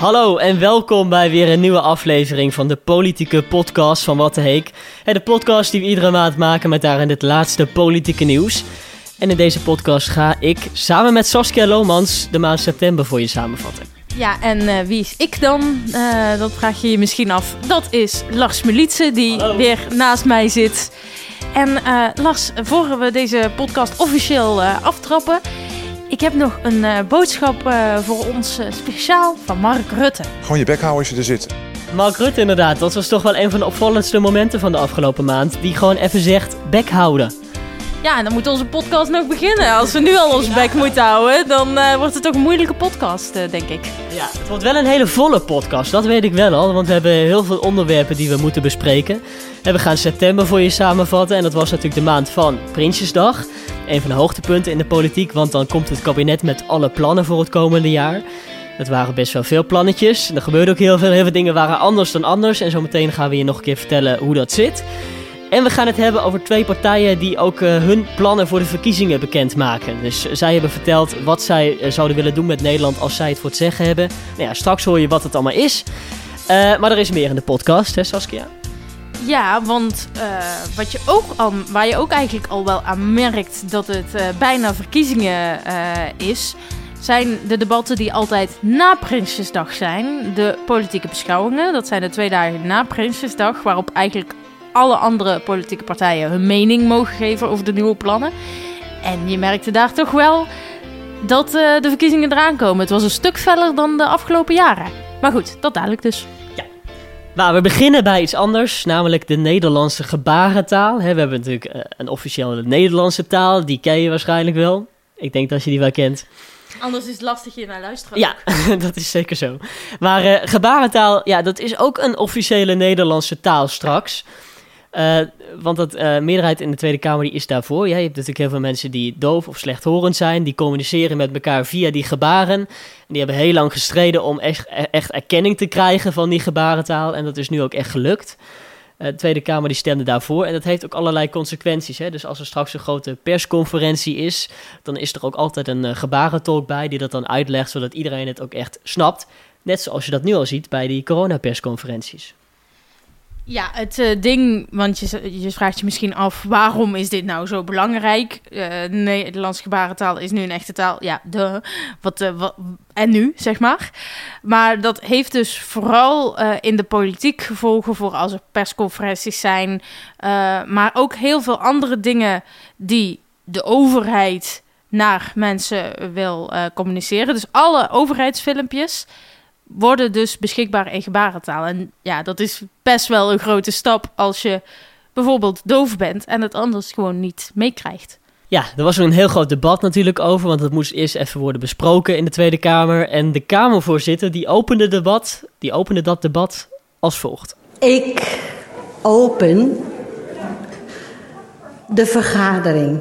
Hallo en welkom bij weer een nieuwe aflevering van de politieke podcast van Wat de Heek. De podcast die we iedere maand maken met daarin het laatste politieke nieuws. En in deze podcast ga ik samen met Saskia Lomans de maand september voor je samenvatten. Ja, en uh, wie is ik dan? Uh, dat vraag je je misschien af. Dat is Lars Melitse, die Hallo. weer naast mij zit. En uh, Lars, voor we deze podcast officieel aftrappen... Ik heb nog een boodschap voor ons speciaal van Mark Rutte. Gewoon je bek houden als je er zit. Mark Rutte inderdaad, dat was toch wel een van de opvallendste momenten van de afgelopen maand. Die gewoon even zegt, bek houden. Ja, en dan moet onze podcast nog beginnen. Als we nu al onze bek moeten houden, dan uh, wordt het toch een moeilijke podcast, uh, denk ik. Ja, het wordt wel een hele volle podcast, dat weet ik wel al. Want we hebben heel veel onderwerpen die we moeten bespreken. En we gaan september voor je samenvatten. En dat was natuurlijk de maand van Prinsjesdag. Een van de hoogtepunten in de politiek, want dan komt het kabinet met alle plannen voor het komende jaar. Het waren best wel veel plannetjes. Er gebeurde ook heel veel. Heel veel dingen waren anders dan anders. En zometeen gaan we je nog een keer vertellen hoe dat zit. En we gaan het hebben over twee partijen die ook uh, hun plannen voor de verkiezingen bekendmaken. Dus zij hebben verteld wat zij uh, zouden willen doen met Nederland als zij het voor het zeggen hebben. Nou ja, straks hoor je wat het allemaal is. Uh, maar er is meer in de podcast, hè Saskia? Ja, want wat je ook al, waar je ook eigenlijk al wel aan merkt dat het bijna verkiezingen is, zijn de debatten die altijd na Prinsjesdag zijn. De politieke beschouwingen, dat zijn de twee dagen na Prinsjesdag, waarop eigenlijk alle andere politieke partijen hun mening mogen geven over de nieuwe plannen. En je merkte daar toch wel dat uh, de verkiezingen eraan komen. Het was een stuk feller dan de afgelopen jaren. Maar goed, dat dadelijk dus. Ja. Nou, we beginnen bij iets anders, namelijk de Nederlandse gebarentaal. we hebben natuurlijk uh, een officiële Nederlandse taal, die ken je waarschijnlijk wel. Ik denk dat je die wel kent. Anders is het lastig je naar luisteren. Ja, dat is zeker zo. Maar uh, gebarentaal, ja, dat is ook een officiële Nederlandse taal straks. Uh, want dat uh, meerderheid in de Tweede Kamer die is daarvoor. Ja, je hebt natuurlijk heel veel mensen die doof of slechthorend zijn. Die communiceren met elkaar via die gebaren. En die hebben heel lang gestreden om echt, echt erkenning te krijgen van die gebarentaal. En dat is nu ook echt gelukt. Uh, de Tweede Kamer die stemde daarvoor. En dat heeft ook allerlei consequenties. Hè? Dus als er straks een grote persconferentie is... dan is er ook altijd een gebarentolk bij die dat dan uitlegt... zodat iedereen het ook echt snapt. Net zoals je dat nu al ziet bij die coronapersconferenties. Ja, het uh, ding, want je, je vraagt je misschien af waarom is dit nou zo belangrijk? Uh, Nederlands gebarentaal is nu een echte taal. Ja, de, wat, uh, wat, en nu, zeg maar. Maar dat heeft dus vooral in de politiek gevolgen voor als er persconferenties zijn. maar ook heel veel andere dingen die de overheid naar mensen wil communiceren. Dus alle overheidsfilmpjes worden dus beschikbaar in gebarentaal. En ja, dat is best wel een grote stap als je bijvoorbeeld doof bent en het anders gewoon niet meekrijgt. Ja, er was een heel groot debat natuurlijk over, want het moest eerst even worden besproken in de Tweede Kamer. En de Kamervoorzitter die opende, debat, die opende dat debat als volgt. Ik open de vergadering.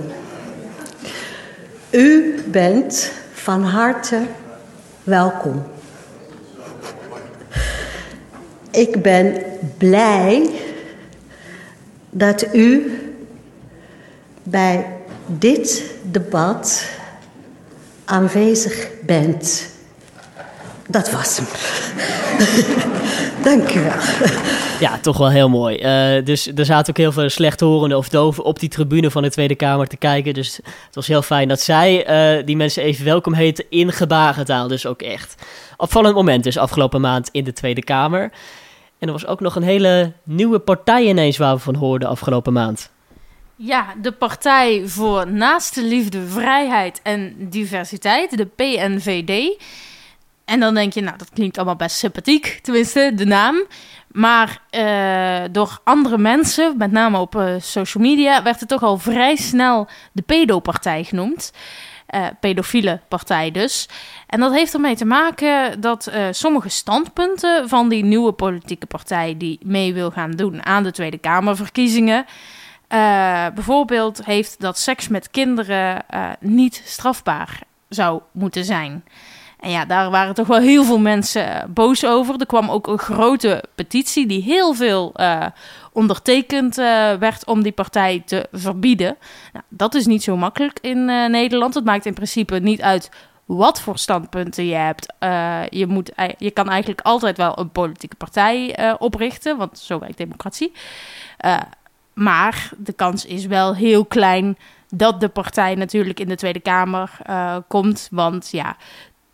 U bent van harte welkom. Ik ben blij dat u bij dit debat aanwezig bent. Dat was hem. Dank u wel. Ja, toch wel heel mooi. Uh, dus er zaten ook heel veel slechthorenden of doven op die tribune van de Tweede Kamer te kijken. Dus het was heel fijn dat zij uh, die mensen even welkom heten in gebarentaal. Dus ook echt opvallend moment dus afgelopen maand in de Tweede Kamer. En er was ook nog een hele nieuwe partij ineens waar we van hoorden afgelopen maand. Ja, de Partij voor Naaste Liefde, Vrijheid en Diversiteit, de PNVD. En dan denk je, nou, dat klinkt allemaal best sympathiek, tenminste, de naam. Maar uh, door andere mensen, met name op uh, social media, werd het toch al vrij snel de pedopartij genoemd. Uh, pedofiele partij dus. En dat heeft ermee te maken dat sommige standpunten van die nieuwe politieke partij die mee wil gaan doen aan de Tweede Kamerverkiezingen. Bijvoorbeeld heeft dat seks met kinderen niet strafbaar zou moeten zijn. En ja, daar waren toch wel heel veel mensen boos over. Er kwam ook een grote petitie die heel veel uh, ondertekend uh, werd om die partij te verbieden. Nou, dat is niet zo makkelijk in Nederland. Het maakt in principe niet uit wat voor standpunten je hebt. Eh, je, moet, je kan eigenlijk altijd wel een politieke partij eh, oprichten, want zo werkt democratie. Eh, maar de kans is wel heel klein dat de partij natuurlijk in de Tweede Kamer eh, komt. Want ja,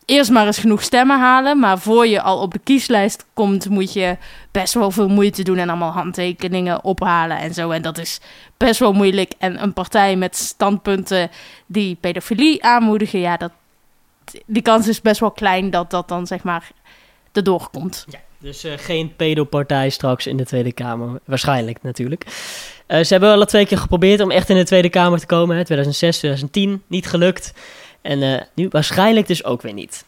eerst maar eens genoeg stemmen halen. Maar voor je al op de kieslijst komt, moet je best wel veel moeite doen en allemaal handtekeningen ophalen en zo. En dat is best wel moeilijk. En een partij met standpunten die pedofilie aanmoedigen, ja, dat, die kans is best wel klein dat dat dan zeg maar erdoor komt. Dus eh, geen pedopartij straks in de Tweede Kamer. Waarschijnlijk natuurlijk. Eh, ze hebben wel al twee keer geprobeerd om echt in de Tweede Kamer te komen. Hè? 2006, 2010. Niet gelukt. En eh, nu waarschijnlijk dus ook weer niet.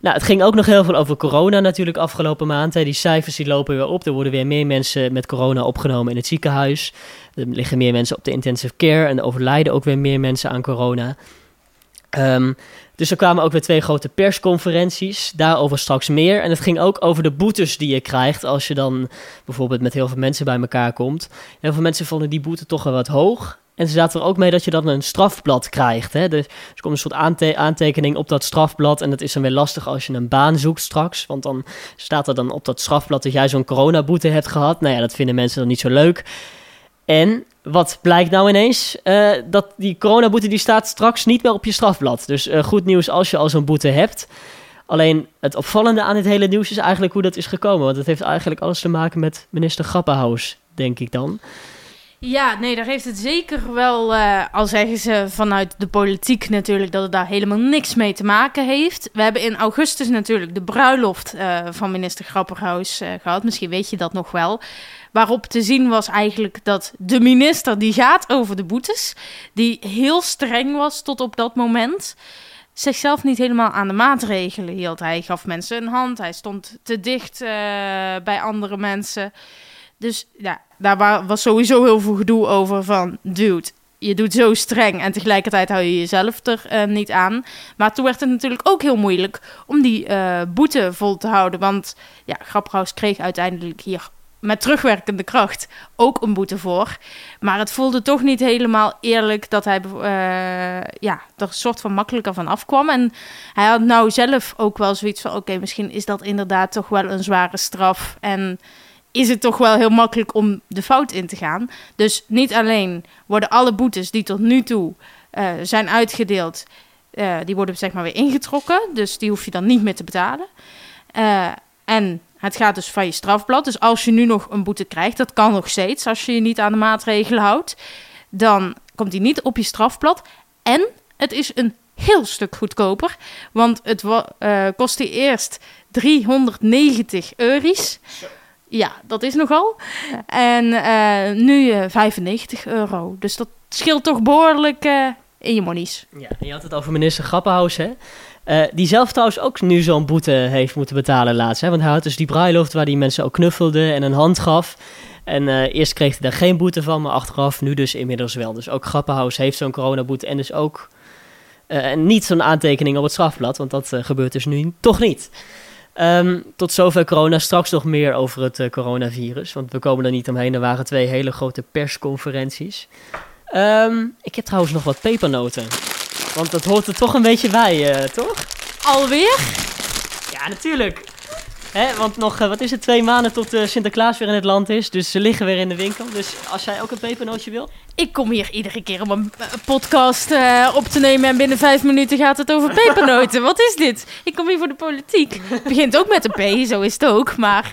Nou, het ging ook nog heel veel over corona natuurlijk afgelopen maand. Die cijfers die lopen weer op. Er worden weer meer mensen met corona opgenomen in het ziekenhuis. Er liggen meer mensen op de intensive care. En er overlijden ook weer meer mensen aan corona. Ehm, dus er kwamen ook weer twee grote persconferenties. Daarover straks meer. En het ging ook over de boetes die je krijgt als je dan bijvoorbeeld met heel veel mensen bij elkaar komt. Heel veel mensen vonden die boete toch wel wat hoog. En ze zaten er ook mee dat je dan een strafblad krijgt. Hè? Dus er komt een soort aante- aantekening op dat strafblad. En dat is dan weer lastig als je een baan zoekt straks. Want dan staat er dan op dat strafblad dat jij zo'n coronaboete hebt gehad. Nou ja, dat vinden mensen dan niet zo leuk. En wat blijkt nou ineens? Eh, dat die coronaboete die staat straks niet meer op je strafblad. Dus eh, goed nieuws als je al zo'n boete hebt. Alleen het opvallende aan dit hele nieuws is eigenlijk hoe dat is gekomen. Want het heeft eigenlijk alles te maken met minister Grappenhaus, denk ik dan. Ja, nee, daar heeft het zeker wel, eh, al zeggen ze vanuit de politiek natuurlijk, dat het daar helemaal niks mee te maken heeft. We hebben in augustus natuurlijk de bruiloft eh, van minister Grapperhaus eh, gehad. Misschien weet je dat nog wel. Waarop te zien was eigenlijk dat de minister die gaat over de boetes, die heel streng was tot op dat moment, zichzelf niet helemaal aan de maatregelen hield. Hij gaf mensen een hand, hij stond te dicht bij andere mensen. Dus ja, daar wa- was sowieso heel veel gedoe over van, dude, je doet zo streng en tegelijkertijd hou je jezelf er eh, niet aan. Maar toen werd het natuurlijk ook heel moeilijk om die eh, boete vol te houden. Want ja, Grapperhaus kreeg uiteindelijk hier met terugwerkende kracht ook een boete voor. Maar het voelde toch niet helemaal eerlijk dat hij eh, ja, er een soort van makkelijker van afkwam. En hij had nou zelf ook wel zoiets van, oké, misschien is dat inderdaad toch wel een zware straf. En is het toch wel heel makkelijk om de fout in te gaan. Dus niet alleen worden alle boetes die tot nu toe eh, zijn uitgedeeld, eh, die worden zeg maar weer ingetrokken. Dus die hoef je dan niet meer te betalen. Eh, en het gaat dus van je strafblad. Dus als je nu nog een boete krijgt, dat kan nog steeds als je je niet aan de maatregelen houdt, dan komt die niet op je strafblad. En het is een heel stuk goedkoper, want het eh, kostte eerst 390 euro's. Ja, dat is nogal. En eh, nu eh 95 euro. Dus dat scheelt toch behoorlijk eh, in je monies. Ja, en je had het over minister Grappenhaus, hè? Eh, die zelf trouwens ook nu zo'n boete heeft moeten betalen laatst. Hè? Want hij had dus die bruiloft waar die mensen ook knuffelde en een hand gaf. En eh, eerst kreeg hij daar geen boete van, maar achteraf nu dus inmiddels wel. Dus ook Grappenhaus heeft zo'n coronaboete en dus ook eh, niet zo'n aantekening op het strafblad. Want dat eh, gebeurt dus nu toch niet. Ehm, tot zover corona. Straks nog meer over het eh, coronavirus. Want we komen er niet omheen. Er waren twee hele grote persconferenties. Ehm, ik heb trouwens nog wat pepernoten. Want dat hoort er toch een beetje bij, eh, toch? Alweer? Ja, natuurlijk. Want nog, eh, wat is het, twee maanden tot eh, Sinterklaas weer in het land is. Dus ze liggen weer in de winkel. Dus als jij ook een pepernootje wil. Ik kom hier iedere keer om een eh, podcast op te nemen en binnen vijf minuten gaat het over pepernoten. Wat is dit? Ik kom hier voor de politiek. Het begint ook met een P, zo is het ook, maar...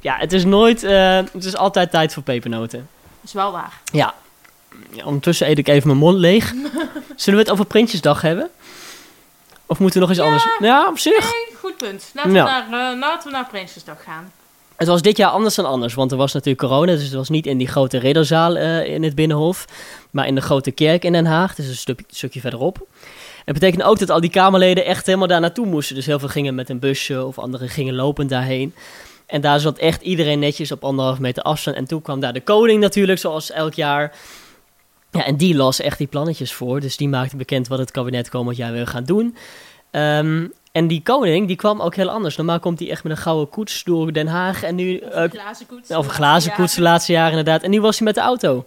Ja, het is nooit, het is altijd tijd voor pepernoten. Dat is wel waar. Ja. ja. Ondertussen eet ik even mijn mond leeg. Zullen we het over Prinsjesdag hebben? Of moeten we nog iets anders? Ja, op zich. Nee, goed punt. Laten, Ja. we, naar, laten we naar Prinsjesdag gaan. Het was dit jaar anders dan anders, want er was natuurlijk corona, dus het was niet in die grote ridderzaal eh, in het Binnenhof, maar in de grote kerk in Den Haag, dus een stuk, stukje verderop. Het betekent ook dat al die Kamerleden echt helemaal daar naartoe moesten. Dus heel veel gingen met een busje of anderen gingen lopend daarheen. En daar zat echt iedereen netjes op anderhalf meter afstand. En toen kwam daar de koning natuurlijk, zoals elk jaar. Ja, en die las echt die plannetjes voor. Dus die maakte bekend wat het kabinet komend jaar wil gaan doen. Ehm, en die koning, die kwam ook heel anders. Normaal komt hij echt met een gouden koets door Den Haag. En nu, eh, glazen koets. of een glazen koets de laatste jaren inderdaad. En nu was hij met de auto.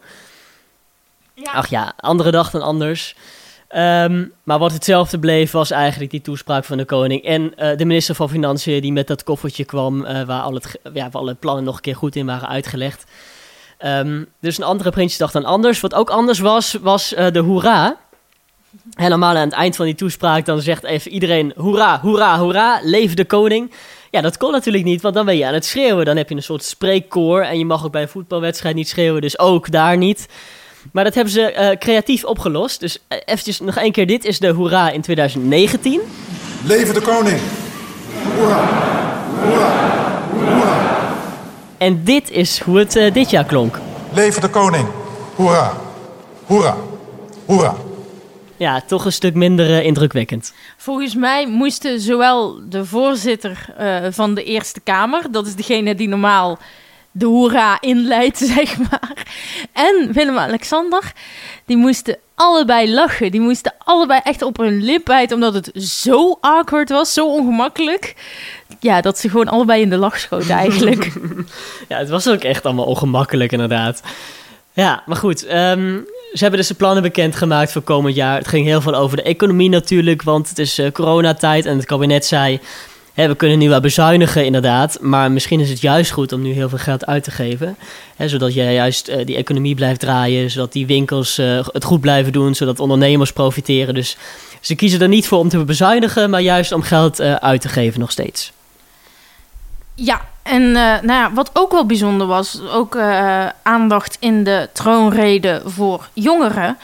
Ja. Ach ja, andere dag dan anders. Ehm, maar wat hetzelfde bleef was eigenlijk die toespraak van de koning. En eh, de minister van Financiën die met dat koffertje kwam uh, waar, al het, ja, waar alle plannen nog een keer goed in waren uitgelegd. Um, dus een andere Prinsjesdag dan anders. Wat ook anders was, was uh, de hoera. Helemaal aan het eind van die toespraak dan zegt even iedereen hoera, hoera, hoera, leef de koning. Ja, dat kon natuurlijk niet, want dan ben je aan het schreeuwen. Dan heb je een soort spreekkoor en je mag ook bij een voetbalwedstrijd niet schreeuwen, dus ook daar niet. Maar dat hebben ze uh, creatief opgelost. Dus uh, eventjes nog één keer, dit is de hoera in 2019. Leven de koning! Hoera! Hoera! En dit is hoe het uh, dit jaar klonk. Leven de koning! Hoera! Hoera! Hoera! Ja, toch een stuk minder indrukwekkend. Volgens mij moesten zowel de voorzitter van de Eerste Kamer, dat is degene die normaal de hoera inleidt, zeg maar. En Willem-Alexander, die moesten allebei lachen. Die moesten allebei echt op hun lip bijten, omdat het zo awkward was, zo ongemakkelijk. Ja, dat ze gewoon allebei in de lach schoten eigenlijk. ja, het was ook echt allemaal ongemakkelijk inderdaad. Ja, maar goed. Um, ze hebben dus de plannen bekendgemaakt voor komend jaar. Het ging heel veel over de economie natuurlijk, want het is uh, coronatijd en het kabinet zei we kunnen nu wel bezuinigen inderdaad, maar misschien is het juist goed om nu heel veel geld uit te geven. Zodat je juist uh, die economie blijft draaien, zodat die winkels uh, het goed blijven doen, zodat ondernemers profiteren. Dus ze kiezen er niet voor om te bezuinigen, maar juist om geld uh, uit te geven nog steeds. Ja, en nou ja, wat ook wel bijzonder was, ook aandacht in de troonrede voor jongeren.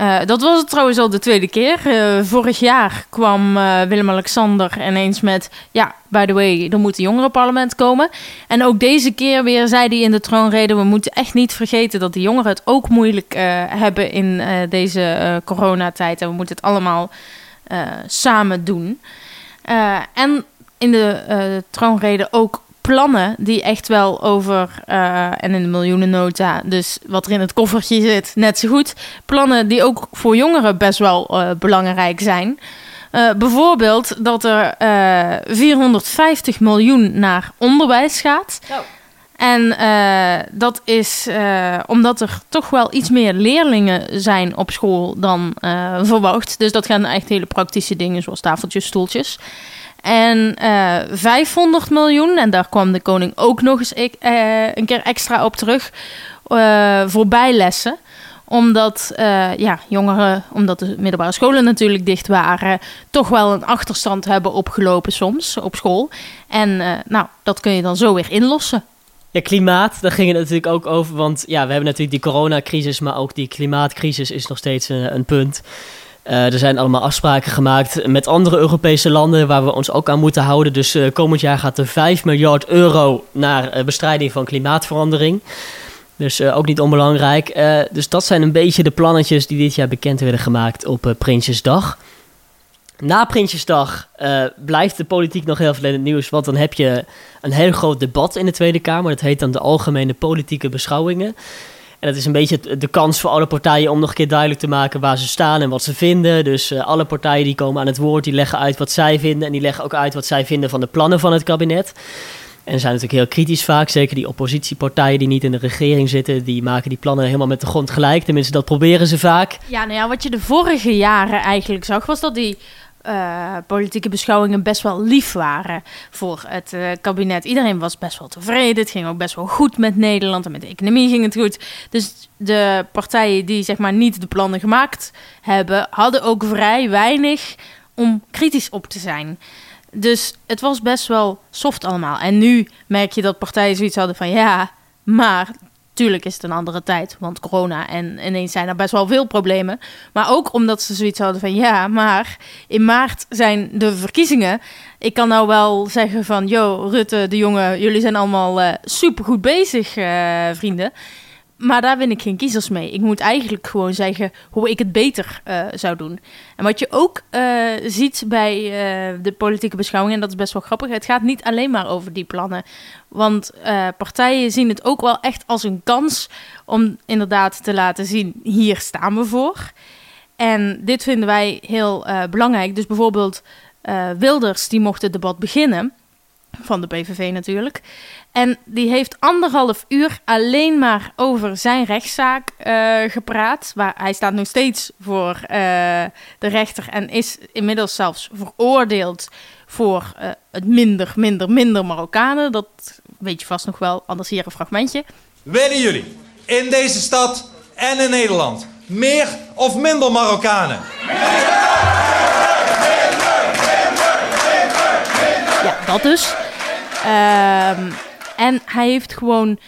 Uh, dat was het trouwens al de tweede keer. Uh, vorig jaar kwam uh, Willem-Alexander ineens met... ja, by the way, er moet een jongerenparlement komen. En ook deze keer weer zei hij in de troonrede... we moeten echt niet vergeten dat de jongeren het ook moeilijk hebben... in deze coronatijd. En we moeten het allemaal samen doen. en in de troonrede ook plannen die echt wel over, uh, en in de miljoenennota, dus wat er in het koffertje zit, net zo goed. Plannen die ook voor jongeren best wel uh, belangrijk zijn. Uh, bijvoorbeeld dat er 450 miljoen naar onderwijs gaat. Oh. En dat is omdat er toch wel iets meer leerlingen zijn op school dan verwacht. Dus dat gaan echt hele praktische dingen zoals tafeltjes, stoeltjes. En uh, eh, 500 miljoen, en daar kwam de koning ook nog eens uh, een keer extra op terug, uh, voor bijlessen omdat ja, jongeren, omdat de middelbare scholen natuurlijk dicht waren, toch wel een achterstand hebben opgelopen soms op school. En nou, dat kun je dan zo weer inlossen. Ja, klimaat, daar ging het natuurlijk ook over. Want ja, we hebben natuurlijk die coronacrisis, maar ook die klimaatcrisis is nog steeds een, een punt. Uh, er zijn allemaal afspraken gemaakt met andere Europese landen waar we ons ook aan moeten houden. Dus uh, komend jaar gaat er 5 miljard euro naar uh, bestrijding van klimaatverandering. Dus ook niet onbelangrijk. dus dat zijn een beetje de plannetjes die dit jaar bekend werden gemaakt op Prinsjesdag. Na Prinsjesdag blijft de politiek nog heel veel in het nieuws. Want dan heb je een heel groot debat in de Tweede Kamer. Dat heet dan de Algemene Politieke Beschouwingen. En dat is een beetje de kans voor alle partijen om nog een keer duidelijk te maken waar ze staan en wat ze vinden. Dus uh, alle partijen die komen aan het woord, die leggen uit wat zij vinden. En die leggen ook uit wat zij vinden van de plannen van het kabinet. En zijn natuurlijk heel kritisch vaak. Zeker die oppositiepartijen die niet in de regering zitten, die maken die plannen helemaal met de grond gelijk. Tenminste, dat proberen ze vaak. Ja, nou ja, wat je de vorige jaren eigenlijk zag, was dat die uh, politieke beschouwingen best wel lief waren voor het uh, kabinet. Iedereen was best wel tevreden. Het ging ook best wel goed met Nederland en met de economie ging het goed. Dus de partijen die zeg maar niet de plannen gemaakt hebben, hadden ook vrij weinig om kritisch op te zijn. Dus het was best wel soft allemaal. En nu merk je dat partijen zoiets hadden van ja, maar Tuurlijk is het een andere tijd, want corona en ineens zijn er best wel veel problemen. Maar ook omdat ze zoiets hadden van ja, maar in maart zijn de verkiezingen. Ik kan nou wel zeggen van, yo, Rutte, de jongen, jullie zijn allemaal uh, supergoed bezig, uh, vrienden. Maar daar win ik geen kiezers mee. Ik moet eigenlijk gewoon zeggen hoe ik het beter uh, zou doen. En wat je ook uh, ziet bij uh, de politieke beschouwing, en dat is best wel grappig, het gaat niet alleen maar over die plannen. Want partijen zien het ook wel echt als een kans om inderdaad te laten zien, hier staan we voor. En dit vinden wij heel belangrijk. Dus bijvoorbeeld Wilders, die mocht het debat beginnen. Van de PVV natuurlijk. En die heeft anderhalf uur alleen maar over zijn rechtszaak eh, gepraat. Waar hij staat nog steeds voor eh, de rechter en is inmiddels zelfs veroordeeld voor eh, het minder, minder, minder Marokkanen. Dat weet je vast nog wel, anders hier een fragmentje. Willen jullie in deze stad en in Nederland meer of minder Marokkanen? Ja, dat dus. Ehm, en hij heeft gewoon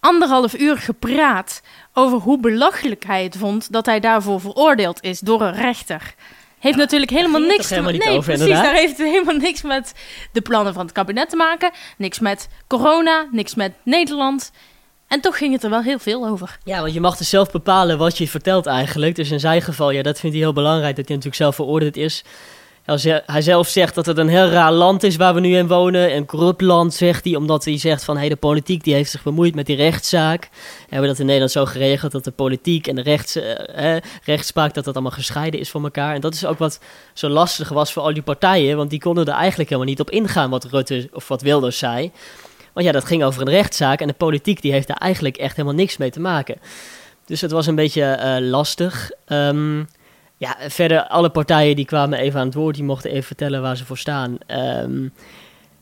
anderhalf uur gepraat over hoe belachelijk hij het vond dat hij daarvoor veroordeeld is door een rechter. Heeft natuurlijk helemaal niks niet nee, over, precies, inderdaad? daar heeft het helemaal niks met de plannen van het kabinet te maken. Niks met corona, niks met Nederland. En toch ging het er wel heel veel over. Ja, want je mag dus zelf bepalen wat je vertelt eigenlijk. Dus in zijn geval, ja, dat vindt hij heel belangrijk, dat hij natuurlijk zelf veroordeeld is. Hij ze- Hij zelf zegt dat het een heel raar land is waar we nu in wonen. Een corrupt land, zegt hij, omdat hij zegt van... Hey, de politiek die heeft zich bemoeid met die rechtszaak. We hebben dat in Nederland zo geregeld dat de politiek en de rechts, eh, rechtspraak... dat dat allemaal gescheiden is van elkaar. En dat is ook wat zo lastig was voor al die partijen. Want die konden er eigenlijk helemaal niet op ingaan wat Rutte of wat Wilders zei. Want ja, dat ging over een rechtszaak en de politiek die heeft daar eigenlijk echt helemaal niks mee te maken. Dus het was een beetje eh, lastig. Ehm, ja, verder alle partijen die kwamen even aan het woord, die mochten even vertellen waar ze voor staan. Ehm,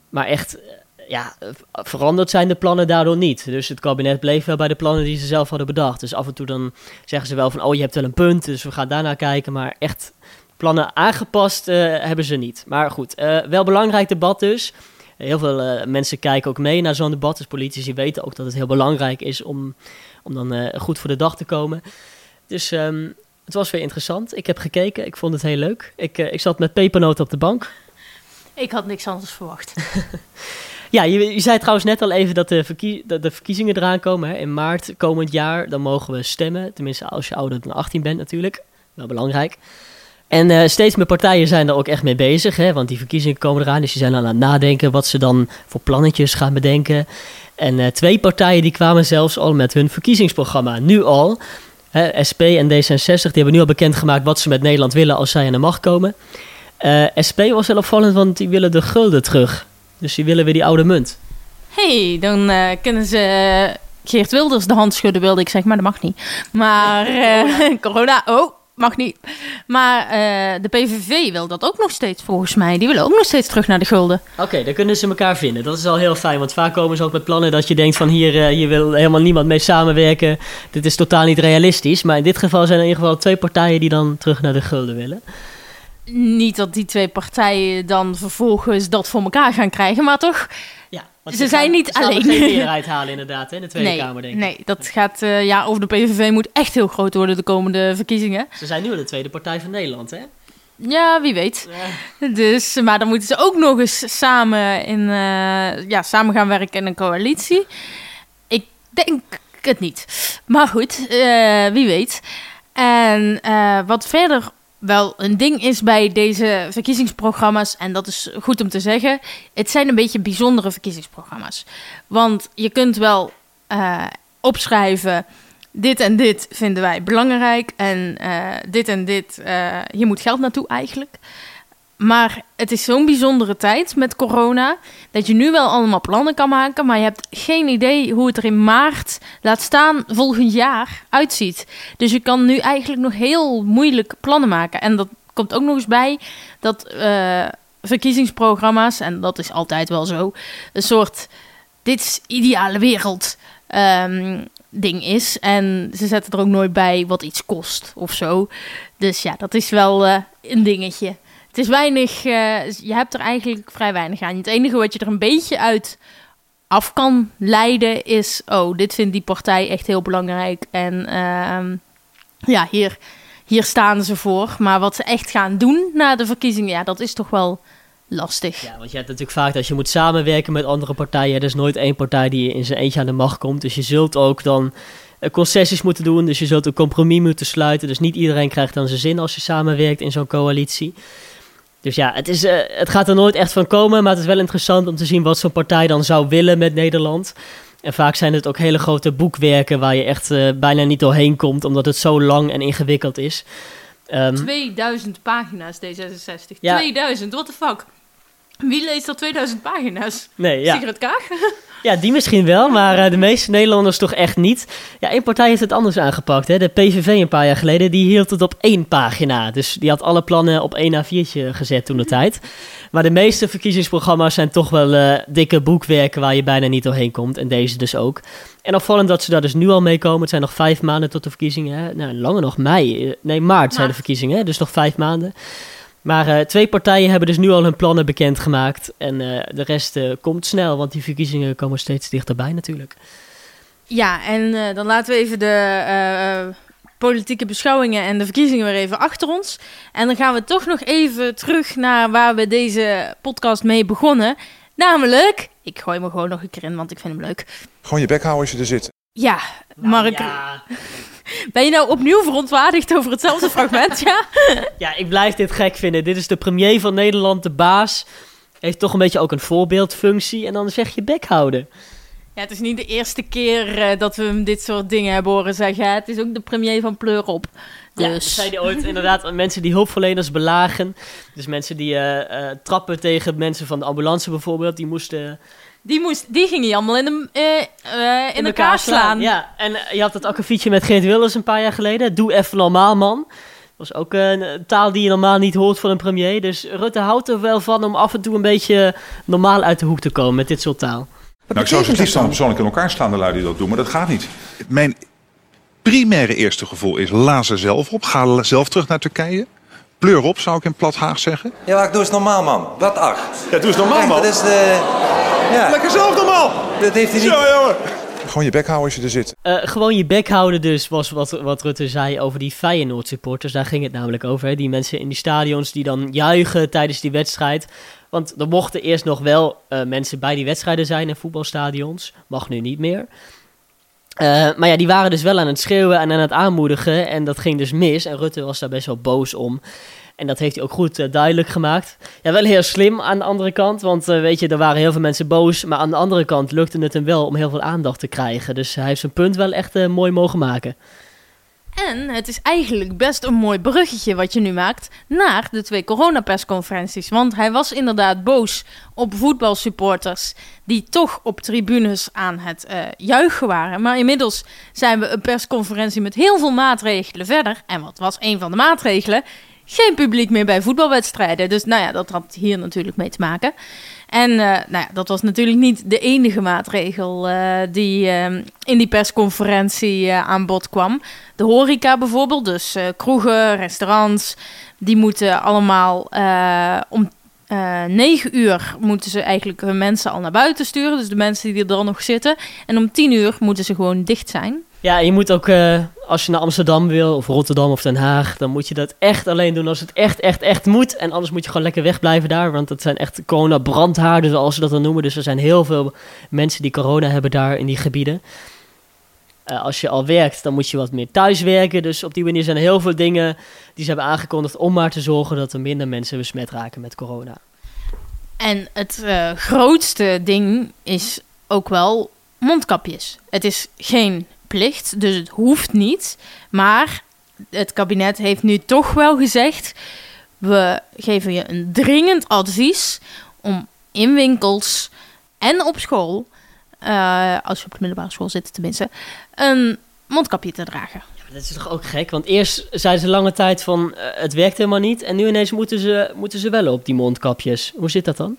maar echt, eh, ja, veranderd zijn de plannen daardoor niet. Dus het kabinet bleef wel bij de plannen die ze zelf hadden bedacht. Dus af en toe dan zeggen ze wel van, oh je hebt wel een punt, dus we gaan daarnaar kijken. Maar echt plannen aangepast eh, hebben ze niet. Maar goed, eh, wel belangrijk debat dus. Heel veel mensen kijken ook mee naar zo'n debat. Dus politici weten ook dat het heel belangrijk is om, om dan goed voor de dag te komen. Dus ehm, het was weer interessant. Ik heb gekeken, ik vond het heel leuk. Ik, eh, ik zat met pepernoten op de bank. Ik had niks anders verwacht. Ja, je, je zei trouwens net al even dat de, verkie- dat de verkiezingen eraan komen. Hè. In maart komend jaar, dan mogen we stemmen. Tenminste, als je ouder dan 18 bent natuurlijk. Wel belangrijk. En eh, steeds meer partijen zijn er ook echt mee bezig. Hè, want die verkiezingen komen eraan. Dus die zijn aan het nadenken wat ze dan voor plannetjes gaan bedenken. En eh, twee partijen die kwamen zelfs al met hun verkiezingsprogramma. Nu al. SP en D66 die hebben nu al bekendgemaakt wat ze met Nederland willen als zij aan de macht komen. Eh, SP was wel opvallend, want die willen de gulden terug. Dus die willen weer die oude munt. hey, dan eh, kunnen ze eh, Geert Wilders de hand schudden, wilde ik zeggen, maar dat mag niet. Maar corona, oh, mag niet. Maar eh, de PVV wil dat ook nog steeds, volgens mij. Die willen ook nog steeds terug naar de gulden. Oké, dan kunnen ze elkaar vinden. Dat is al heel fijn, want vaak komen ze ook met plannen dat je denkt van hier, eh, hier wil helemaal niemand mee samenwerken. Dit is totaal niet realistisch. Maar in dit geval zijn er in ieder geval twee partijen die dan terug naar de gulden willen. Niet dat die twee partijen dan vervolgens dat voor elkaar gaan krijgen, maar toch? Ze zijn niet ze gaan alleen. geen meerderheid halen inderdaad, hè, in de Tweede nee, Kamer denk ik. nee, dat gaat, eh, ja, over de PVV moet echt heel groot worden de komende verkiezingen. Ze zijn nu de tweede partij van Nederland, hè? Ja, wie weet. Dus, maar dan moeten ze ook nog eens samen, in, eh, ja, samen gaan werken in een coalitie. Ik denk het niet. Maar goed, eh, wie weet. En wat verder wel een ding is bij deze verkiezingsprogramma's, en dat is goed om te zeggen, het zijn een beetje bijzondere verkiezingsprogramma's. Want je kunt wel eh, opschrijven, dit en dit vinden wij belangrijk en eh, dit en dit, eh, hier moet geld naartoe eigenlijk. Maar het is zo'n bijzondere tijd met corona dat je nu wel allemaal plannen kan maken, maar je hebt geen idee hoe het er in maart, laat staan volgend jaar, uitziet. Dus je kan nu eigenlijk nog heel moeilijk plannen maken. En dat komt ook nog eens bij dat eh, verkiezingsprogramma's, en dat is altijd wel zo, een soort dit is ideale wereld ehm, ding is. En ze zetten er ook nooit bij wat iets kost of zo. Dus ja, dat is wel eh, een dingetje. Het is weinig, eh, je hebt er eigenlijk vrij weinig aan. Het enige wat je er een beetje uit af kan leiden is... oh, dit vindt die partij echt heel belangrijk. En ehm, ja, hier, hier staan ze voor. Maar wat ze echt gaan doen na de verkiezingen... ja, dat is toch wel lastig. Ja, want je hebt natuurlijk vaak dat je moet samenwerken met andere partijen. Er is nooit één partij die in zijn eentje aan de macht komt. Dus je zult ook dan eh, concessies moeten doen. Dus je zult een compromis moeten sluiten. Dus niet iedereen krijgt dan zijn zin als je samenwerkt in zo'n coalitie. Dus ja, het, is, eh, het gaat er nooit echt van komen. Maar het is wel interessant om te zien wat zo'n partij dan zou willen met Nederland. En vaak zijn het ook hele grote boekwerken waar je echt eh, bijna niet doorheen komt. Omdat het zo lang en ingewikkeld is. Ehm, 2000 pagina's D66. Ja. 2000, what the fuck? Wie leest al 2000 pagina's? Nee, ja. Sigrid Kaag? Ja, die misschien wel, maar eh, de meeste Nederlanders toch echt niet. Ja, één partij heeft het anders aangepakt. Hè. De PVV een paar jaar geleden, die hield het op één pagina. Dus die had alle plannen op één A4'tje gezet toen de tijd. Maar de meeste verkiezingsprogramma's zijn toch wel eh, dikke boekwerken waar je bijna niet doorheen komt. En deze dus ook. En opvallend dat ze daar dus nu al mee komen. Het zijn nog vijf maanden tot de verkiezingen. Hè. Nou, langer nog mei. Eh, Nee, maart zijn de verkiezingen. Hè. Dus nog vijf maanden. Maar eh, twee partijen hebben dus nu al hun plannen bekendgemaakt. En eh, de rest eh, komt snel, want die verkiezingen komen steeds dichterbij natuurlijk. Ja, en eh, dan laten we even de politieke beschouwingen en de verkiezingen weer even achter ons. En dan gaan we toch nog even terug naar waar we deze podcast mee begonnen. Namelijk, ik gooi me gewoon nog een keer in, want ik vind hem leuk. Gewoon je bek houden als je er zit. Ja, Mark, Ja, ben je nou opnieuw verontwaardigd over hetzelfde fragment? Ja? ja, ik blijf dit gek vinden. Dit is de premier van Nederland, de baas. Heeft toch een beetje ook een voorbeeldfunctie. En dan zeg je bek houden. ja, het is niet de eerste keer eh, dat we hem dit soort dingen hebben horen zeggen. hè. Het is ook de premier van Pleur op. Ja, dat Dus zei hij ooit inderdaad mensen die hulpverleners belagen. Dus mensen die eh, eh, trappen tegen mensen van de ambulance bijvoorbeeld. Die moesten die, moest, die ging hij allemaal in, de, eh, eh, in, elkaar slaan. Ja, en eh, je had het akkefietje met Geert Wilders een paar jaar geleden. Doe even normaal, man. Dat was ook een, taal die je normaal niet hoort van een premier. Dus Rutte houdt er wel van om af en toe een beetje normaal uit de hoek te komen met dit soort taal. Nou, ik zou ze het liefst dan persoonlijk in elkaar slaan, de lui die dat doen, maar dat gaat niet. Mijn primaire eerste gevoel is la ze zelf op. Ga zelf terug naar Turkije. Pleur op, zou ik in plat Haag zeggen. Ja, maar ik doe eens normaal, man. Wat ach. Ja, doe eens normaal, Dat is de... Ja, Lekker zelf normaal! dat heeft hij niet... jongen! Gewoon je bek houden als je er zit. Eh, gewoon je bek houden dus, was wat, wat Rutte zei over die Feyenoord supporters. Daar ging het namelijk over. Hè? Die mensen in die stadions die dan juichen tijdens die wedstrijd. Want er mochten eerst nog wel eh, mensen bij die wedstrijden zijn in voetbalstadions. Mag nu niet meer. Eh, maar ja, die waren dus wel aan het schreeuwen en aan het aanmoedigen. En dat ging dus mis. En Rutte was daar best wel boos om. En dat heeft hij ook goed eh, duidelijk gemaakt. Ja, wel heel slim aan de andere kant. Want eh, weet je, er waren heel veel mensen boos. Maar aan de andere kant lukte het hem wel om heel veel aandacht te krijgen. Dus hij heeft zijn punt wel echt eh, mooi mogen maken. En het is eigenlijk best een mooi bruggetje wat je nu maakt naar de twee coronapersconferenties. Want hij was inderdaad boos op voetbalsupporters die toch op tribunes aan het juichen waren. Maar inmiddels zijn we een persconferentie met heel veel maatregelen verder. En wat was een van de maatregelen? Geen publiek meer bij voetbalwedstrijden. Dus nou ja, dat had hier natuurlijk mee te maken. En eh, nou ja, dat was natuurlijk niet de enige maatregel eh, die eh, in die persconferentie eh, aan bod kwam. De horeca bijvoorbeeld, dus kroegen, restaurants, die moeten allemaal om 9 uur moeten ze eigenlijk hun mensen al naar buiten sturen. Dus de mensen die er dan nog zitten. En om 10 uur moeten ze gewoon dicht zijn. Ja, je moet ook, eh, als je naar Amsterdam wil, of Rotterdam of Den Haag, dan moet je dat echt alleen doen als het echt, echt, echt moet. En anders moet je gewoon lekker wegblijven daar, want het zijn echt corona-brandhaarden, zoals ze dat dan noemen. Dus er zijn heel veel mensen die corona hebben daar in die gebieden. Eh, als je al werkt, dan moet je wat meer thuis werken. Dus op die manier zijn er heel veel dingen die ze hebben aangekondigd om maar te zorgen dat er minder mensen besmet raken met corona. En het eh, grootste ding is ook wel mondkapjes. Het is geen dus het hoeft niet. Maar het kabinet heeft nu toch wel gezegd: we geven je een dringend advies om in winkels en op school, eh, als je op de middelbare school zit tenminste, een mondkapje te dragen. Dat is toch ook gek? Want eerst zeiden ze lange tijd van eh, het werkt helemaal niet. En nu ineens moeten ze, moeten ze wel op die mondkapjes. Hoe zit dat dan?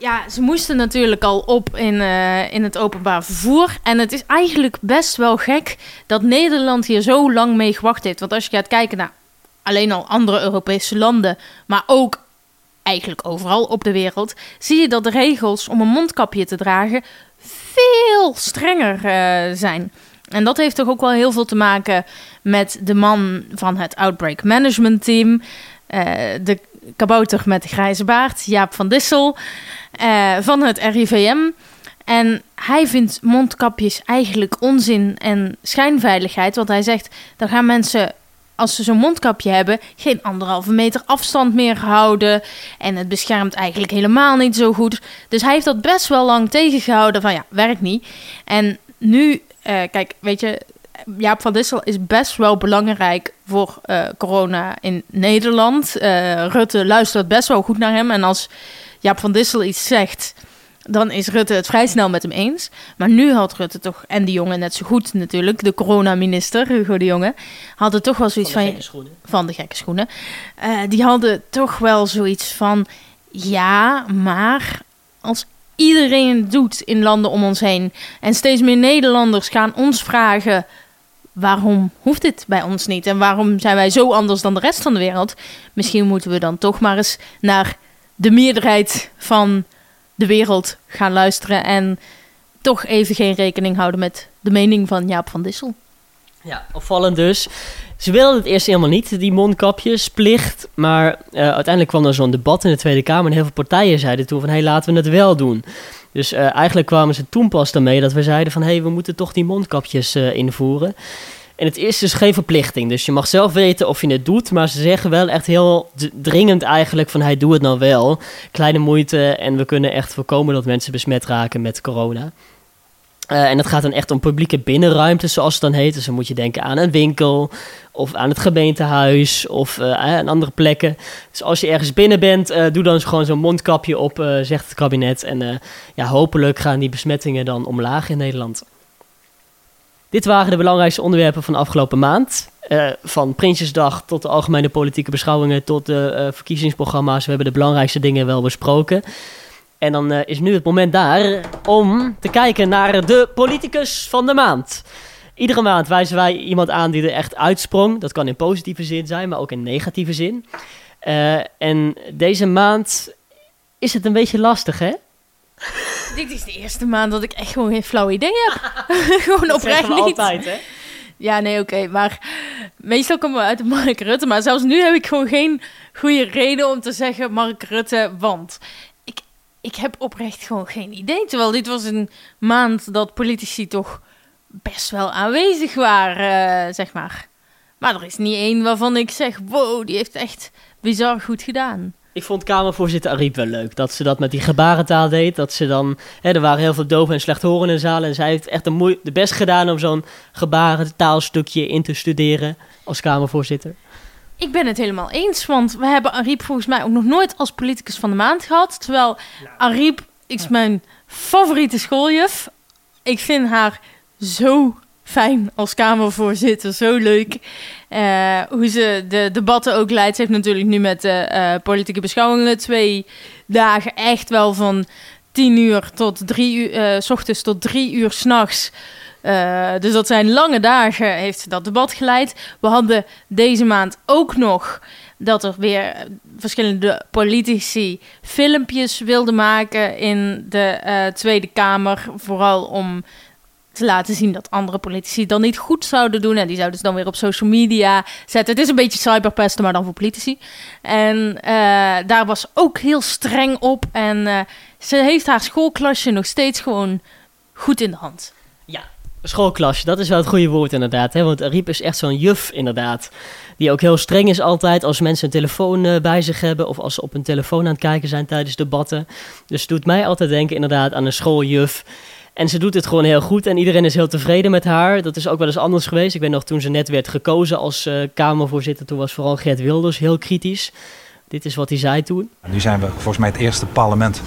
Ja, ze moesten natuurlijk al op in, eh, in het openbaar vervoer. En het is eigenlijk best wel gek dat Nederland hier zo lang mee gewacht heeft. Want als je gaat kijken naar alleen al andere Europese landen, maar ook eigenlijk overal op de wereld, zie je dat de regels om een mondkapje te dragen veel strenger eh, zijn. En dat heeft toch ook wel heel veel te maken met de man van het Outbreak Management Team. eh, de kabouter met de grijze baard, Jaap van Dissel, eh, van het RIVM. En hij vindt mondkapjes eigenlijk onzin en schijnveiligheid. Want hij zegt, dan gaan mensen, als ze zo'n mondkapje hebben, geen anderhalve meter afstand meer houden. En het beschermt eigenlijk helemaal niet zo goed. Dus hij heeft dat best wel lang tegengehouden van ja, werkt niet. En nu, eh, kijk, weet je, Jaap van Dissel is best wel belangrijk voor eh, corona in Nederland. Eh, Rutte luistert best wel goed naar hem. En als Jaap van Dissel iets zegt, dan is Rutte het vrij snel met hem eens. Maar nu had Rutte toch, en die jongen net zo goed natuurlijk, de coronaminister, Hugo de Jonge, hadden toch wel zoiets Van de van... gekke schoenen. van de gekke schoenen. Eh, die hadden toch wel zoiets van: ja, maar als iedereen het doet in landen om ons heen en steeds meer Nederlanders gaan ons vragen. Waarom hoeft dit bij ons niet? En waarom zijn wij zo anders dan de rest van de wereld? Misschien moeten we dan toch maar eens naar de meerderheid van de wereld gaan luisteren. En toch even geen rekening houden met de mening van Jaap van Dissel. Ja, opvallend dus. Ze wilden het eerst helemaal niet, die mondkapjesplicht. Maar eh, uiteindelijk kwam er zo'n debat in de Tweede Kamer. En heel veel partijen zeiden toen van, hé, hey, laten we het wel doen. Dus eh, eigenlijk kwamen ze toen pas daarmee dat we zeiden van... hé, hey, we moeten toch die mondkapjes eh, invoeren. En het is dus geen verplichting. Dus je mag zelf weten of je het doet. Maar ze zeggen wel echt heel dringend eigenlijk van... hey, doe het nou wel. Kleine moeite en we kunnen echt voorkomen dat mensen besmet raken met corona. Eh, en dat gaat dan echt om publieke binnenruimtes, zoals het dan heet. Dus dan moet je denken aan een winkel of aan het gemeentehuis of eh, aan andere plekken. Dus als je ergens binnen bent, eh, doe dan gewoon zo'n mondkapje op, zegt het kabinet. En ja, hopelijk gaan die besmettingen dan omlaag in Nederland. Dit waren de belangrijkste onderwerpen van de afgelopen maand. Van Prinsjesdag tot de algemene politieke beschouwingen tot de verkiezingsprogramma's. We hebben de belangrijkste dingen wel besproken. En dan eh, is nu het moment daar om te kijken naar de politicus van de maand. Iedere maand wijzen wij iemand aan die er echt uitsprong. Dat kan in positieve zin zijn, maar ook in negatieve zin. Eh, en deze maand is het een beetje lastig, hè? Dit is de eerste maand dat ik echt gewoon geen flauw idee heb. gewoon oprecht niet. altijd, hè? Ja, nee, oké. maar meestal komen we uit de Mark Rutte. Maar zelfs nu heb ik gewoon geen goede reden om te zeggen Mark Rutte, want ik, heb oprecht gewoon geen idee. Terwijl dit was een maand dat politici toch best wel aanwezig waren, eh, zeg maar. Maar er is niet één waarvan ik zeg, wow, die heeft echt bizar goed gedaan. Ik vond Kamervoorzitter Ariep wel leuk. Dat ze dat met die gebarentaal deed. Dat ze dan... Hè, er waren heel veel doven en slechthorenden in de zaal. En zij heeft echt de, moe- de best gedaan om zo'n gebarentaalstukje in te studeren als Kamervoorzitter. Ik ben het helemaal eens, want we hebben Ariep volgens mij ook nog nooit als politicus van de maand gehad. Terwijl Ariep is mijn favoriete schooljuf. Ik vind haar zo fijn als Kamervoorzitter, zo leuk. Eh, hoe ze de debatten ook leidt. Ze heeft natuurlijk nu met de eh, politieke beschouwingen twee dagen echt wel van tien uur tot drie uur, eh, s ochtends tot drie uur s'nachts. Uh, dus dat zijn lange dagen, heeft dat debat geleid. We hadden deze maand ook nog dat er weer verschillende politici filmpjes wilden maken in de uh, Tweede Kamer. Vooral om te laten zien dat andere politici dan niet goed zouden doen. En die zouden ze dan weer op social media zetten. Het is een beetje cyberpesten, maar dan voor politici. En uh, daar was ook heel streng op. En ze heeft haar schoolklasje nog steeds gewoon goed in de hand. Ja, schoolklasje, dat is wel het goede woord inderdaad. Hè? Want Riep is echt zo'n juf inderdaad. Die ook heel streng is altijd als mensen een telefoon uh, bij zich hebben. Of als ze op een telefoon aan het kijken zijn tijdens debatten. Dus doet mij altijd denken inderdaad aan een schooljuf. En ze doet het gewoon heel goed en iedereen is heel tevreden met haar. Dat is ook wel eens anders geweest. Ik weet nog toen ze net werd gekozen als uh, Kamervoorzitter. Toen was vooral Gert Wilders heel kritisch. Dit is wat hij zei toen. Nu zijn we volgens mij het eerste parlement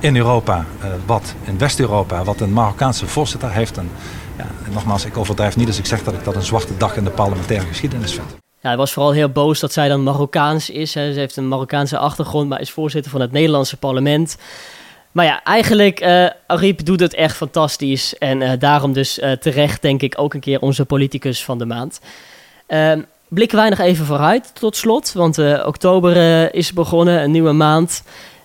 in Europa, uh, wat in West-Europa, wat een Marokkaanse voorzitter heeft. En, nogmaals, ik overdrijf niet als ik zeg dat ik dat een zwarte dag in de parlementaire geschiedenis vind. Ja, hij was vooral heel boos dat zij dan Marokkaans is. Hè. Ze heeft een Marokkaanse achtergrond, maar is voorzitter van het Nederlandse parlement. Maar ja, eigenlijk, uh, Ariep doet het echt fantastisch. En uh, daarom dus uh, terecht, denk ik, ook een keer onze politicus van de maand. Ehm, blikken wij nog even vooruit, tot slot. Want oktober is begonnen, een nieuwe maand.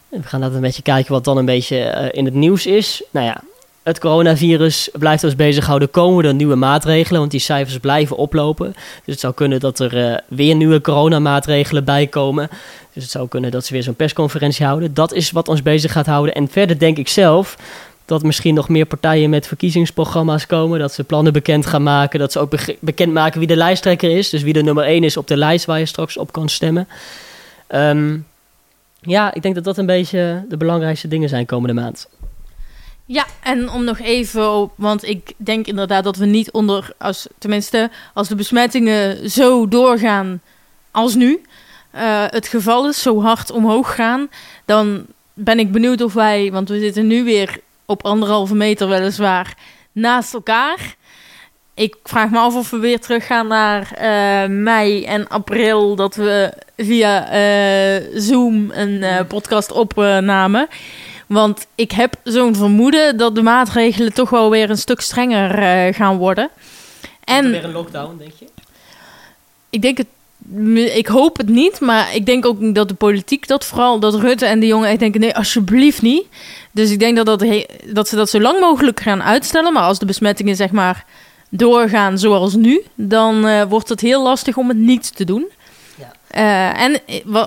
We gaan dat een beetje kijken wat dan een beetje in het nieuws is. Nou ja, het coronavirus blijft ons bezighouden. Komen er nieuwe maatregelen? Want die cijfers blijven oplopen. Dus het zou kunnen dat er weer nieuwe coronamaatregelen bij komen. Dus het zou kunnen dat ze weer zo'n persconferentie houden. Dat is wat ons bezig gaat houden. En verder denk ik zelf dat misschien nog meer partijen met verkiezingsprogramma's komen. Dat ze plannen bekend gaan maken. Dat ze ook be bekend maken wie de lijsttrekker is. Dus wie de nummer 1 is op de lijst waar je straks op kan stemmen. Um, ja, ik denk dat dat een beetje de belangrijkste dingen zijn komende maand. Ja, en om nog even op, want ik denk inderdaad dat we niet onder, als, tenminste als de besmettingen zo doorgaan als nu, uh, het geval is, zo hard omhoog gaan, dan ben ik benieuwd of wij, want we zitten nu weer op anderhalve meter weliswaar naast elkaar. Ik vraag me af of we weer teruggaan naar eh, mei en april, dat we via eh, Zoom een eh, podcast opnamen. Want ik heb zo'n vermoeden dat de maatregelen toch wel weer een stuk strenger eh, gaan worden. En Weer een lockdown, denk je? ik denk het. Ik hoop het niet, maar ik denk ook dat de politiek dat vooral, dat Rutte en de jongen echt denken: nee, alsjeblieft niet. Dus ik denk dat, dat, dat ze dat zo lang mogelijk gaan uitstellen. Maar als de besmettingen zeg maar doorgaan zoals nu, dan eh, wordt het heel lastig om het niet te doen. Eh, en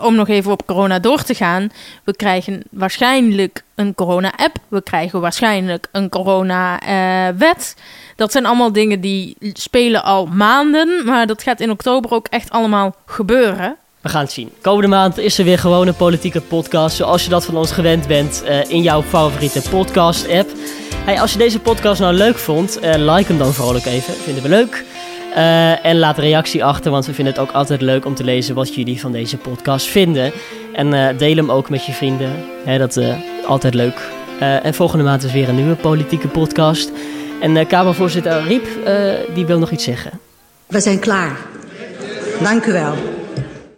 om nog even op corona door te gaan, we krijgen waarschijnlijk een corona-app, we krijgen waarschijnlijk een corona-wet. dat zijn allemaal dingen die spelen al maanden, maar dat gaat in oktober ook echt allemaal gebeuren. We gaan het zien. Komende maand is er weer gewoon een politieke podcast. Zoals je dat van ons gewend bent eh, in jouw favoriete podcast-app. Als je deze podcast nou leuk vond, eh, like hem dan ook even. Vinden we leuk. Eh, en laat reactie achter, want we vinden het ook altijd leuk om te lezen wat jullie van deze podcast vinden. En eh, deel hem ook met je vrienden. Hè, dat is altijd leuk. Eh, en volgende maand is weer een nieuwe politieke podcast. En eh, Kamervoorzitter Riep, eh, die wil nog iets zeggen. We zijn klaar. Dank u wel.